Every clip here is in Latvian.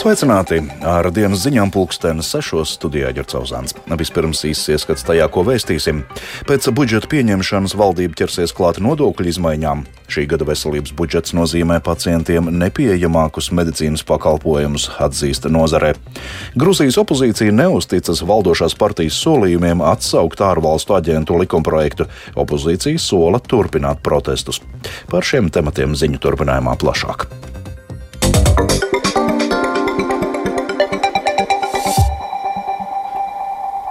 Sveicināti! Ar dienas ziņām pulkstenes sešos studijā Ģercauzāns. Vispirms īsts ieskats tajā, ko vēstīsim. Pēc budžeta pieņemšanas valdība ķersies klāt nodokļu izmaiņām. Šī gada veselības budžets nozīmē pacientiem nepieejamākus medicīnas pakalpojumus, atzīsta nozarē. Grūzijas opozīcija neusticas valdošās partijas solījumiem atsaukt ārvalstu aģentu likumprojektu. Opozīcija sola turpināt protestus. Par šiem tematiem ziņu turpinājumā plašāk.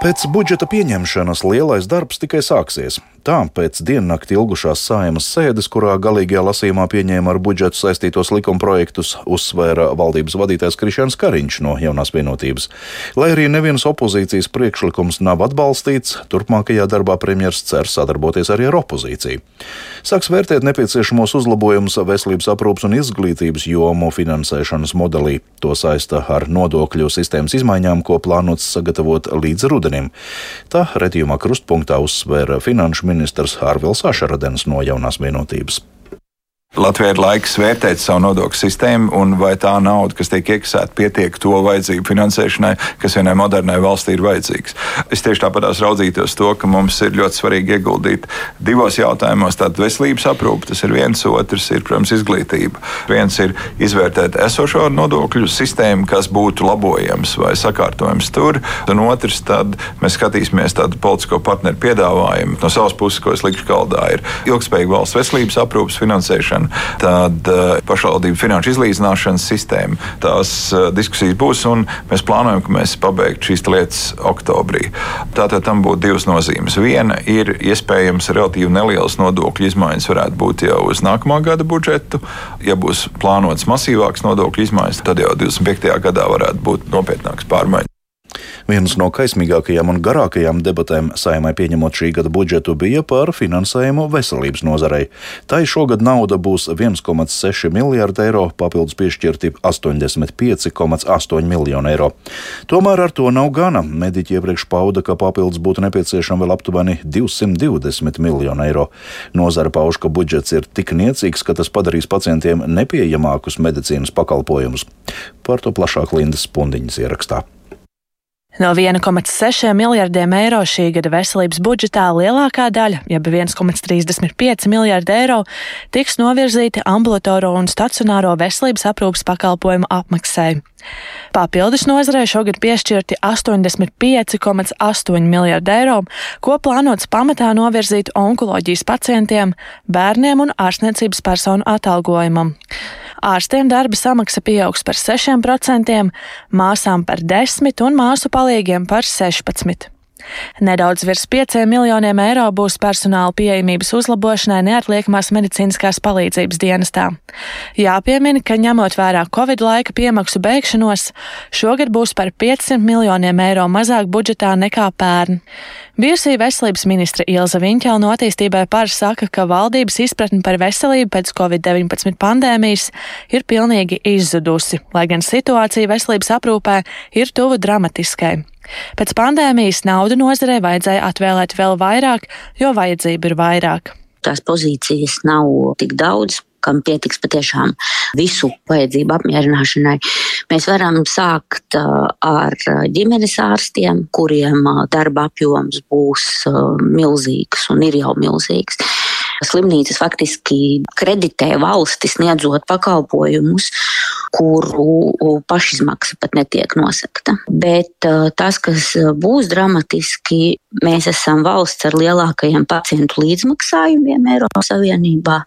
Pēc budžeta pieņemšanas lielais darbs tikai sāksies. Tā pēc diennakti ilgušās saimas sēdes, kurā galīgajā lasījumā pieņēma ar budžetu saistītos likumprojektus, uzsvēra valdības vadītājs Krišāns Kariņš no jaunās vienotības. Lai arī nevienas opozīcijas priekšlikums nav atbalstīts, turpmākajā darbā premjers cer sadarboties arī ar opozīciju. Sāks vērtēt nepieciešamos uzlabojumus veselības aprūpas un izglītības jomu finansēšanas modelī. To saista ar nodokļu sistēmas izmaiņām, ko plānots sagatavot līdz rudenim. Tā redzījumā krustpunktā uzsvēra finanšu ministrs Hārvils Ašaradens no jaunās vienotības. Latvijai ir laiks vērtēt savu nodokļu sistēmu un vai tā nauda, kas tiek iekasēta, pietiek to vajadzību finansēšanai, kas vienai modernai valstī ir vajadzīgs. Es tieši tāpat raudzītos to, ka mums ir ļoti svarīgi ieguldīt divos jautājumos. Tātad veselības aprūpe, tas ir viens, otrs ir, protams, izglītība. Viens ir izvērtēt esošo nodokļu sistēmu, kas būtu labojams vai sakārtojams tur, un otrs tad mēs skatīsimies tādu politisko partneru piedāvājumu. No savas puses, ko es likšu galdā, ir ilgspējīga valsts veselības aprūpas finansēšana ieviešana, tad uh, pašvaldību finanšu izlīdzināšanas sistēma. Tās uh, diskusijas būs, un mēs plānojam, ka mēs pabeigtu šīs lietas oktobrī. Tātad tam būtu divas nozīmes. Viena ir iespējams relatīvi nelielas nodokļu izmaiņas, varētu būt jau uz nākamā gada budžetu. Ja būs plānotas masīvākas nodokļu izmaiņas, tad jau 25. gadā varētu būt nopietnākas pārmaiņas. Vienas no kaismīgākajām un garākajām debatēm saimai pieņemot šī gada budžetu bija par finansējumu veselības nozarei. Tai šogad nauda būs 1,6 miljārdi eiro, papildus piešķirti 85,8 miljoni eiro. Tomēr ar to nav gana. Mediķi iepriekš pauda, ka papildus būtu nepieciešama vēl aptuveni 220 miljoni eiro. Nozara pauž, ka budžets ir tik niecīgs, ka tas padarīs pacientiem nepieejamākus medicīnas pakalpojumus. Par to plašāk Lindas Pundiņas ierakstā. No 1,6 miljardiem eiro šī gada veselības budžetā lielākā daļa, jeb 1,35 miljardi eiro, tiks novirzīti ambulatoro un stacionāro veselības aprūpas pakalpojumu apmaksai. Papildus nozarei šogad piešķirti 85,8 miljardi eiro, ko plānots pamatā novirzīt onkoloģijas pacientiem, bērniem un ārstniecības personu atalgojumam. Ārstiem darba samaksa pieaugs par 6%, māsām par 10% un māsu palīgiem par 16%. Nedaudz virs 5 miljoniem eiro būs personāla pieejamības uzlabošanai neatliekamās medicīniskās palīdzības dienestā. Jāpiemina, ka ņemot vērā Covid laika piemaksu beigšanos, šogad būs par 500 miljoniem eiro mazāk budžetā nekā pērn. Bijusī veselības ministra Ilza Viņķela no attīstībai par saka, ka valdības izpratne par veselību pēc Covid-19 pandēmijas ir pilnīgi izzudusi, lai gan situācija veselības aprūpē ir tuvu dramatiskai. Pēc pandēmijas naudu nozarei vajadzēja atvēlēt vēl vairāk, jo vajadzība ir vairāk. Tās pozīcijas nav tik daudz, kam pietiks patiešām visu vajadzību apmierināšanai. Mēs varam sākt ar ģimenes ārstiem, kuriem darba apjoms būs milzīgs un ir jau milzīgs. Slimnīcas faktiski kreditē valsti sniedzot pakalpojumus, kuru pašizmaksa pat netiek nosakta. Bet tas, kas būs dramatiski, mēs esam valsts ar lielākajiem pacientu līdzmaksājumiem Eiropas Savienībā,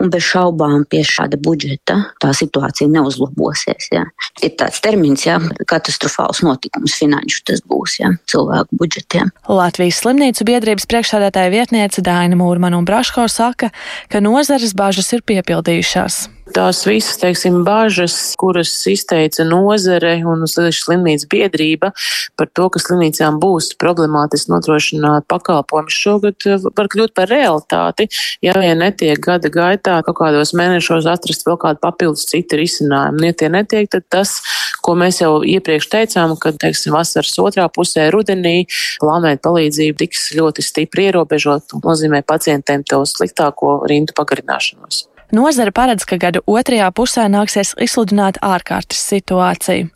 un bez šaubām pie šāda budžeta tā situācija neuzlabosies. Ja. Ir tāds termins, ja katastrofāls notikums finanšu tas būs ja, cilvēku budžetiem. Latvijas slimnīcu biedrības priekšsādātāja vietniece Dāna Mūrmana un Braško saka, ka nozares bažas ir piepildījušās. Tās visas, teiksim, bažas, kuras izteica nozare un slimnīcas biedrība par to, ka slimnīcām būs problemātiski nodrošināt pakalpojumus, šogad eh, var kļūt par realitāti, ja vien netiek gada gaitā kaut kādos mēnešos atrast vēl kādu papildus citu risinājumu. Ja tie netiek, tad tas, ko mēs jau iepriekš teicām, ka, teiksim, vasaras otrā pusē rudenī plānēt palīdzību tiks ļoti stipri ierobežot nozīmē pacientiem to sliktāko rindu pagarināšanos. Nozara paredz, ka gada otrajā pusē nāksies izsludināt ārkārtas situāciju.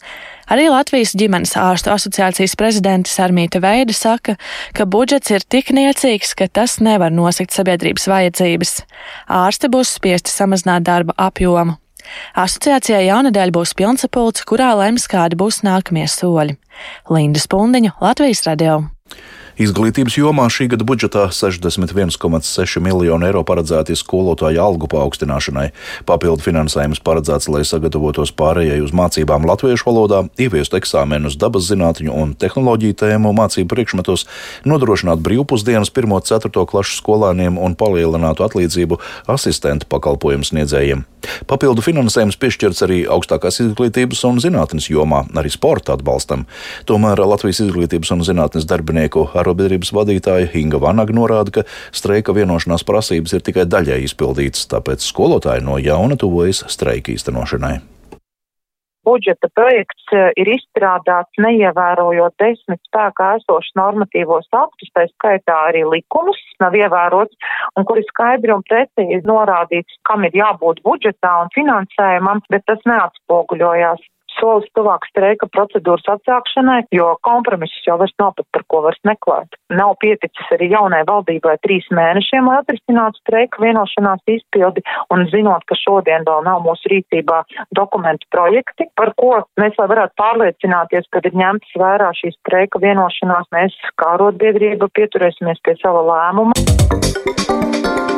Arī Latvijas ģimenes ārstu asociācijas prezidente Sarmīta Veida saka, ka budžets ir tik niecīgs, ka tas nevar nosakt sabiedrības vajadzības. Ārste būs spiesti samazināt darba apjomu. Asociācijai jaunadēļ būs pilnsapulce, kurā lems, kādi būs nākamie soļi. Linda Spundiņa, Latvijas radio. Izglītības jomā šī gada budžetā 61,6 miljonu eiro paredzēti skolotāju algu paaugstināšanai. Papildu finansējums paredzēts, lai sagatavotos pārējai uz mācībām latviešu valodā, ieviestu eksāmenus dabas zinātņu un tehnoloģiju tēmu mācību priekšmetos, nodrošināt brīvpusdienas 1-4 klašu skolēniem un palielinātu atlīdzību asistentu pakalpojumu sniedzējiem. Papildu finansējums piešķirts arī augstākās izglītības un zinātnes jomā, arī sporta atbalstam. Tomēr Latvijas izglītības un zinātnes darbinieku Arotbiedrības vadītāja Inga Vanaga norāda, ka streika vienošanās prasības ir tikai daļai izpildītas, tāpēc skolotāji no jauna tuvojas streika īstenošanai. Budžeta projekts eh, ir izstrādāts neievērojot desmit spēkā esošus normatīvos aktus, tā skaitā arī likumus, nav ievērots, un kur ir skaidri un precīzi norādīts, kam ir jābūt budžetā un finansējumam, bet tas neatspoguļojās solis tuvāk streika procedūras atsākšanai, jo kompromisus jau vairs nav pat par ko vairs meklēt. Nav pieticis arī jaunai valdībai trīs mēnešiem, lai atrisinātu streika vienošanās izpildi, un zinot, ka šodien vēl nav mūsu rīcībā dokumentu projekti, par ko mēs lai varētu pārliecināties, kad ir ņemts vērā šī streika vienošanās, mēs kā arotbiedrība pieturēsimies pie sava lēmuma.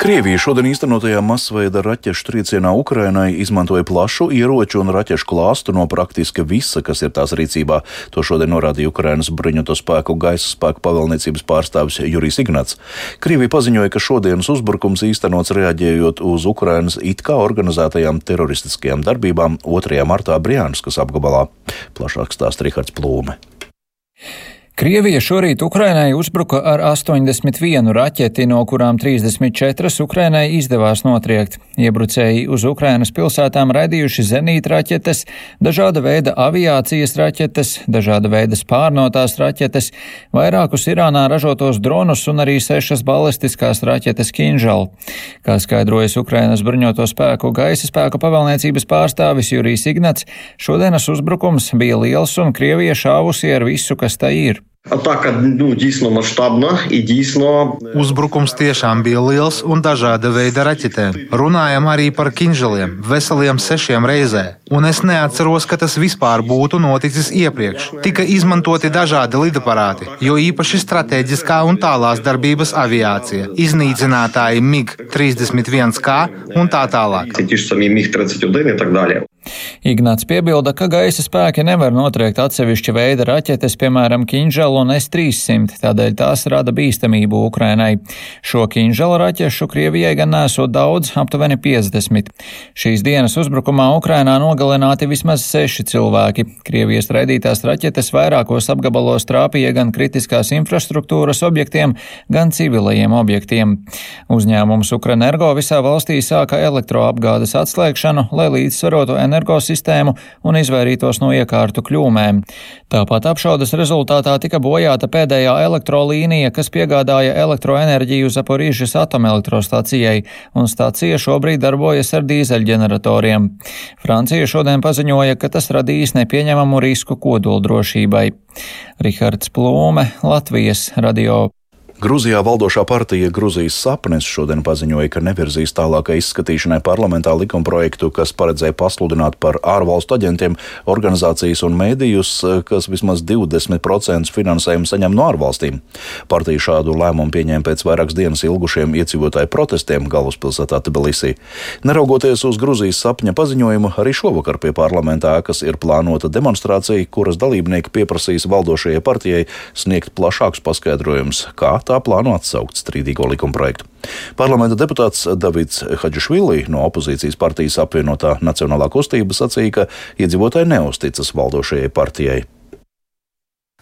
Krievija šodien īstenotajā masveida raķešu triecienā Ukrainai izmantoja plašu ieroču un raķešu klāstu no praktiski visa, kas ir tās rīcībā. To šodien norādīja Ukrainas bruņoto spēku gaisa spēku pavēlniecības pārstāvis Jurijs Ignats. Krievija paziņoja, ka šodienas uzbrukums īstenots reaģējot uz Ukrainas it kā organizētajām teroristiskajām darbībām 2. martā Briānskas apgabalā. Plašāk stāsta Rihards Plūme. Krievija šorīt Ukrainai uzbruka ar 81 raķeti, no kurām 34 Ukrainai izdevās notriekt. Iebrucēji uz Ukrainas pilsētām raidījuši zenīta raķetes, dažāda veida aviācijas raķetes, dažāda veida spārnotās raķetes, vairākus Irānā ražotos dronus un arī sešas balistiskās raķetes Kinžal. Kā skaidrojas Ukrainas bruņoto spēku gaisa spēku pavēlniecības pārstāvis Jurijs Ignats, šodienas uzbrukums bija liels un Krievija šāvusi ar visu, kas tai ir. Ataka, nu, dīsno maštabna, dīsno... Uzbrukums tiešām bija liels un dažāda veida raķetēm. Runājam arī par kinželiem, veseliem sešiem reizēm un es neatceros, ka tas vispār būtu noticis iepriekš. Tika izmantoti dažādi lidaparāti, jo īpaši strateģiskā un tālās darbības aviācija, iznīcinātāji MiG-31K un tā tālāk. Ignāts piebilda, ka gaisa spēki nevar notriekt atsevišķa veida raķetes, piemēram, Kinžela un S-300, tādēļ tās rada bīstamību Ukrainai. Šo Kinžela raķešu Krievijai gan nesot daudz, aptuveni 50. Šīs dienas uzbrukumā Ukrainā nogalināja nogalināti vismaz seši cilvēki. Krievijas raidītās raķetes vairākos apgabalos trāpīja gan kritiskās infrastruktūras objektiem, gan civilajiem objektiem. Uzņēmums Ukrenergo visā valstī sāka elektroapgādes atslēgšanu, lai līdzsvarotu energosistēmu un izvairītos no iekārtu kļūmēm. Tāpat apšaudas rezultātā tika bojāta pēdējā elektrolīnija, kas piegādāja elektroenerģiju Zaporīžas atomelektrostacijai, un stacija šobrīd darbojas ar dīzeļģeneratoriem. Francija šodien paziņoja, ka tas radīs nepieņemamu risku kodoldrošībai. Rihards Plūme, Latvijas radio. Grūzijā valdošā partija Grūzijas sapnis šodien paziņoja, ka nevirzīs tālākai izskatīšanai parlamentā likumprojektu, kas paredzēja pasludināt par ārvalstu aģentiem organizācijas un mēdījus, kas vismaz 20% finansējumu saņem no ārvalstīm. Partija šādu lēmumu pieņēma pēc vairākas dienas ilgušiem iedzīvotāju protestiem galvaspilsētā Tbilisī. Neraugoties uz Grūzijas sapņa paziņojumu, arī šovakar pie parlamentā, kas ir plānota demonstrācija, kuras dalībnieki pieprasīs valdošajai partijai sniegt plašākus paskaidrojumus, kā tā plāno atsaukt strīdīgo likumprojektu. Parlamenta deputāts Davids Hadžišvili no opozīcijas partijas apvienotā Nacionālā kustība sacīja, ka iedzīvotāji neusticas valdošajai partijai.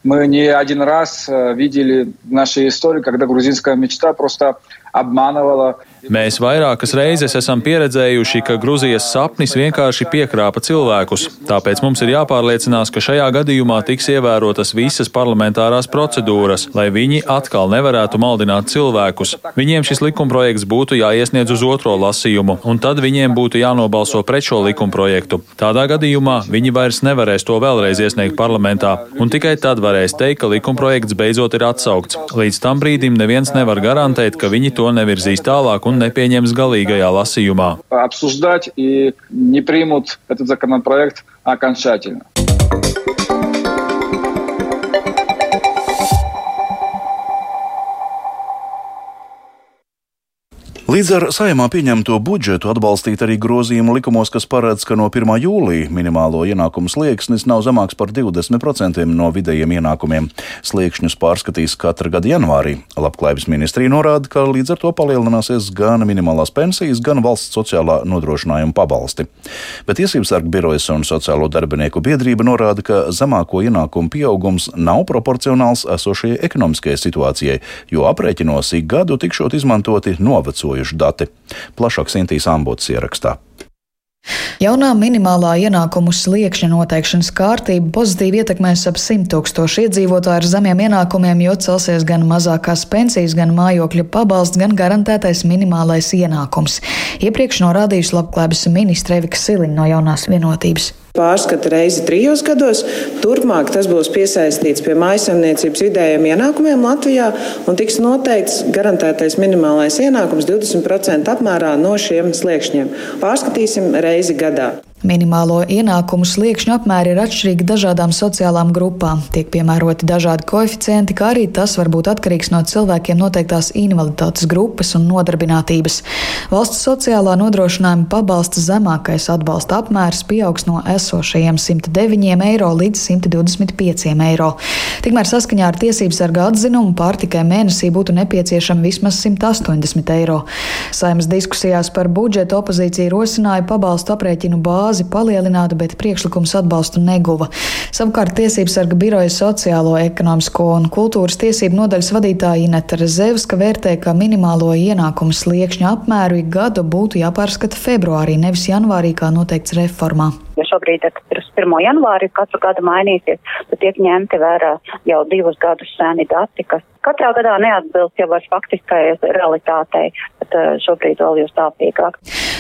Мы не один раз видели в нашей истории, когда грузинская мечта просто обманывала Mēs vairākas reizes esam pieredzējuši, ka Gruzijas sapnis vienkārši piekrāpa cilvēkus. Tāpēc mums ir jāpārliecinās, ka šajā gadījumā tiks ievērotas visas parlamentārās procedūras, lai viņi atkal nevarētu maldināt cilvēkus. Viņiem šis likumprojekts būtu jāiesniedz uz otro lasījumu, un tad viņiem būtu jānobalso pret šo likumprojektu. Tādā gadījumā viņi vairs nevarēs to vēlreiz iesniegt parlamentā, un tikai tad varēs teikt, ka likumprojekts beidzot ir atsaukts. Līdz tam brīdim neviens nevar garantēt, ka viņi to nevirzīs tālāk un nepieņems galīgajā lasījumā. Обсуждать и не примут этот законопроект окончательно. Līdz ar saimā pieņemto budžetu atbalstīt arī grozījumu likumos, kas paredz, ka no 1. jūlija minimālo ienākumu slieksnis nav zemāks par 20% no vidējiem ienākumiem. Sliekšņus pārskatīs katra gada janvārī. Labklājības ministrija norāda, ka līdz ar to palielināsies gan minimālās pensijas, gan valsts sociālā nodrošinājuma pabalsti. Bet Tiesības sarga birojas un sociālo darbinieku biedrība norāda, ka zemāko ienākumu pieaugums nav proporcionāls esošajai ekonomiskajai situācijai, jo aprēķinos ik gadu tikšot izmantoti novecojuši sekojuši dati. Plašāk Sintīs Ambots ierakstā. Jaunā minimālā ienākumu sliekšņa noteikšanas kārtība pozitīvi ietekmēs ap 100 tūkstošu iedzīvotāju ar zemiem ienākumiem, jo celsies gan mazākās pensijas, gan mājokļa pabalsts, gan garantētais minimālais ienākums. Iepriekš norādījusi labklājības ministre Evika Siliņa no jaunās vienotības pārskata reizi trijos gados. Turpmāk tas būs piesaistīts pie mājasemniecības vidējiem ienākumiem Latvijā un tiks noteikts garantētais minimālais ienākums 20% apmērā no šiem sliekšņiem. Pārskatīsim reizi gadā. Minimālo ienākumu sliekšņu apmēri ir atšķirīgi dažādām sociālām grupām. Tiek piemēroti dažādi koeficienti, kā arī tas var būt atkarīgs no cilvēkiem noteiktās invaliditātes grupas un nodarbinātības. Valsts sociālā nodrošinājuma pabalsta zemākais atbalsta apmērs pieaugs no esošajiem 109 eiro līdz 125 eiro. Tikmēr saskaņā ar tiesības sarga atzinumu pārtikai mēnesī būtu nepieciešama vismaz 180 eiro. Saimas diskusijās par budžetu opozīcija rosināja pabalstu aprēķinu bāzi bāzi palielinātu, bet priekšlikums atbalstu neguva. Savukārt Tiesības sarga biroja sociālo, ekonomisko un kultūras tiesību nodaļas vadītāja Ineta Rezevska vērtē, ka minimālo ienākumu sliekšņa apmēru ik gadu būtu jāpārskata februārī, nevis janvārī, kā noteikts reformā. Ja šobrīd tas 1. janvāri katru gadu mainīsies, tad tiek ņemti vērā jau divus gadus seni dati, kas katrā gadā neatbilst jau vairs faktiskai realitātei, bet šobrīd vēl jau stāvīgāk.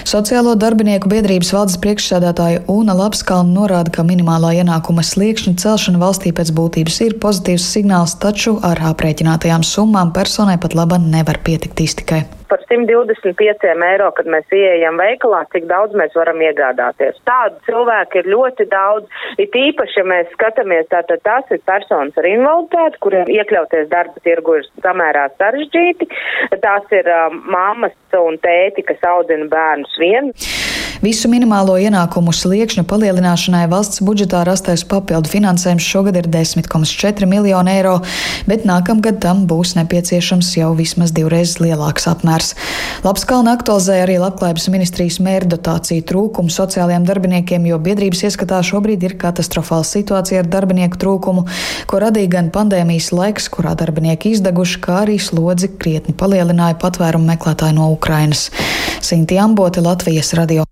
Sociālo darbinieku biedrības valdes priekšsēdētāja Una Lapskalna norāda, ka minimālā ienākuma sliekšņa celšana valstī pēc būtības ir pozitīvs signāls, taču ar aprēķinātajām summām personai pat laba nevar pietikt iztikai par 125 eiro, kad mēs ieejam veikalā, cik daudz mēs varam iegādāties. Tādu cilvēku ir ļoti daudz. It īpaši, ja mēs skatāmies, tātad tās ir personas ar invaliditāti, kuriem iekļauties darba tirgu ir samērā sarežģīti. Tās ir um, mammas un tēti, kas audzina bērnus vien. Visu minimālo ienākumu sliekšņu palielināšanai valsts budžetā rastais papildu finansējums šogad ir 10,4 miljoni eiro, bet nākamgad tam būs nepieciešams jau vismaz divreiz lielāks apmērs. Labskalna aktualizēja arī Labklājības ministrijas mērdotāciju trūkumu sociālajiem darbiniekiem, jo biedrības ieskatā šobrīd ir katastrofāla situācija ar darbinieku trūkumu, ko radīja gan pandēmijas laiks, kurā darbinieki izdeguši, kā arī slodzi krietni palielināja patvērumu meklētāju no Ukrainas. Sinti Ambote, Latvijas radio.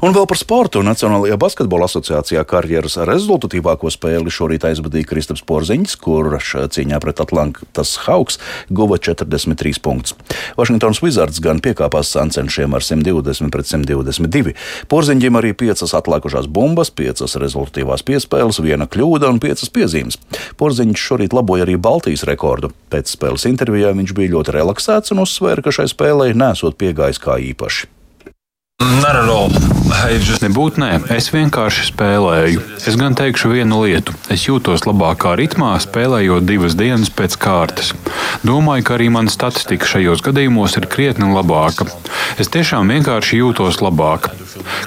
Un vēl par sportu. Nacionālajā basketbola asociācijā karjeras rezultatīvāko spēli šorīt aizvadīja Kristaps Porziņš, kurš cīņā pret Atlantas Hawks guva 43 punktus. Vašingtons Wizards gan piekāpās sancenšiem ar 120 pret 122. Porziņģim arī piecas atlikušās bumbas, piecas rezultatīvās piespēles, viena kļūda un piecas piezīmes. Porziņš šorīt laboja arī Baltijas rekordu. Pēc spēles intervijā viņš bija ļoti relaksēts un uzsvēra, ka šai spēlei nesot piegājis kā īpaši. Nebūtu nē, es vienkārši spēlēju. Es gan teikšu vienu lietu. Es jūtos labākā ritmā, spēlējot divas dienas pēc kārtas. Domāju, ka arī mana statistika šajos gadījumos ir krietni labāka. Es tiešām vienkārši jūtos labāk.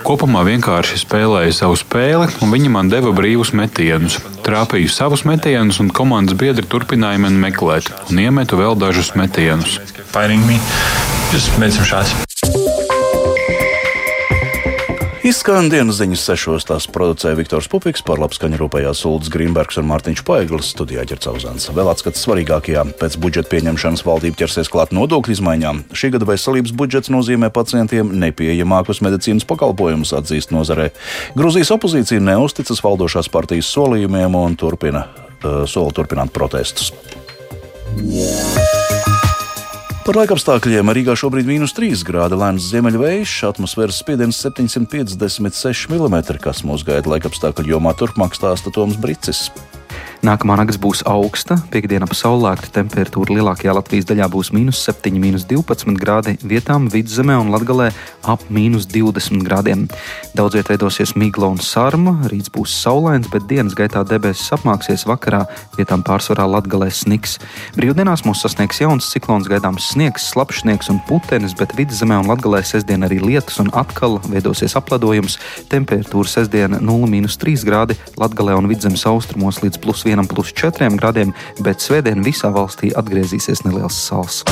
Kopumā vienkārši spēlēju savu spēli, un viņi man deva brīvus metienus. Trāpīju savus metienus, un komandas biedri turpināja mani meklēt, un iemetu vēl dažus metienus. Just made some shots. Izskan dienas ziņas sešos, tās producēja Viktors Pupiks, par labskaņu rūpējās Ulds Grīmbergs un Mārtiņš Paiglis, studijā ķercauzāns. Vēl atskats svarīgākajā pēc budžeta pieņemšanas valdība ķersies klāt nodokļu izmaiņām. Šī gada veselības budžets nozīmē pacientiem nepieejamākus medicīnas pakalpojumus, atzīst nozarē. Grūzijas opozīcija neusticas valdošās partijas solījumiem un turpina, uh, soli turpināt protestus. Yeah. Par laikapstākļiem Rīgā šobrīd ir mīnus 3 grādi, lēns ziemeļvējš, atmosfēras spiediens 756 mm, kas mūs gaida laikapstākļu jomā turpmāk stāsta Toms Bricis. Nākamā nakts būs augsta, piekdiena pa saulēkta temperatūra lielākajā Latvijas daļā būs mīnus 7, mīnus 12 grādi, vietām vidzemē un latgalē ap mīnus 20 grādiem. Daudz vietā veidosies migla un sarma, rīts būs saulains, bet dienas gaitā debesis apmāksies vakarā, vietām pārsvarā latgalē sniks. Brīvdienās mūs sasniegs jauns ciklons, gaidāms sniegs, slapšnieks un putenis, bet vidzemē un latgalē sestdien arī lietus un atkal veidosies apledojums. Temperatūra sestdiena 0,3 grādi, latgalē un vidzemes austrumos līdz plus 1. 1,4 grādiem, bet svētdien visā valstī atgriezīsies neliels sals.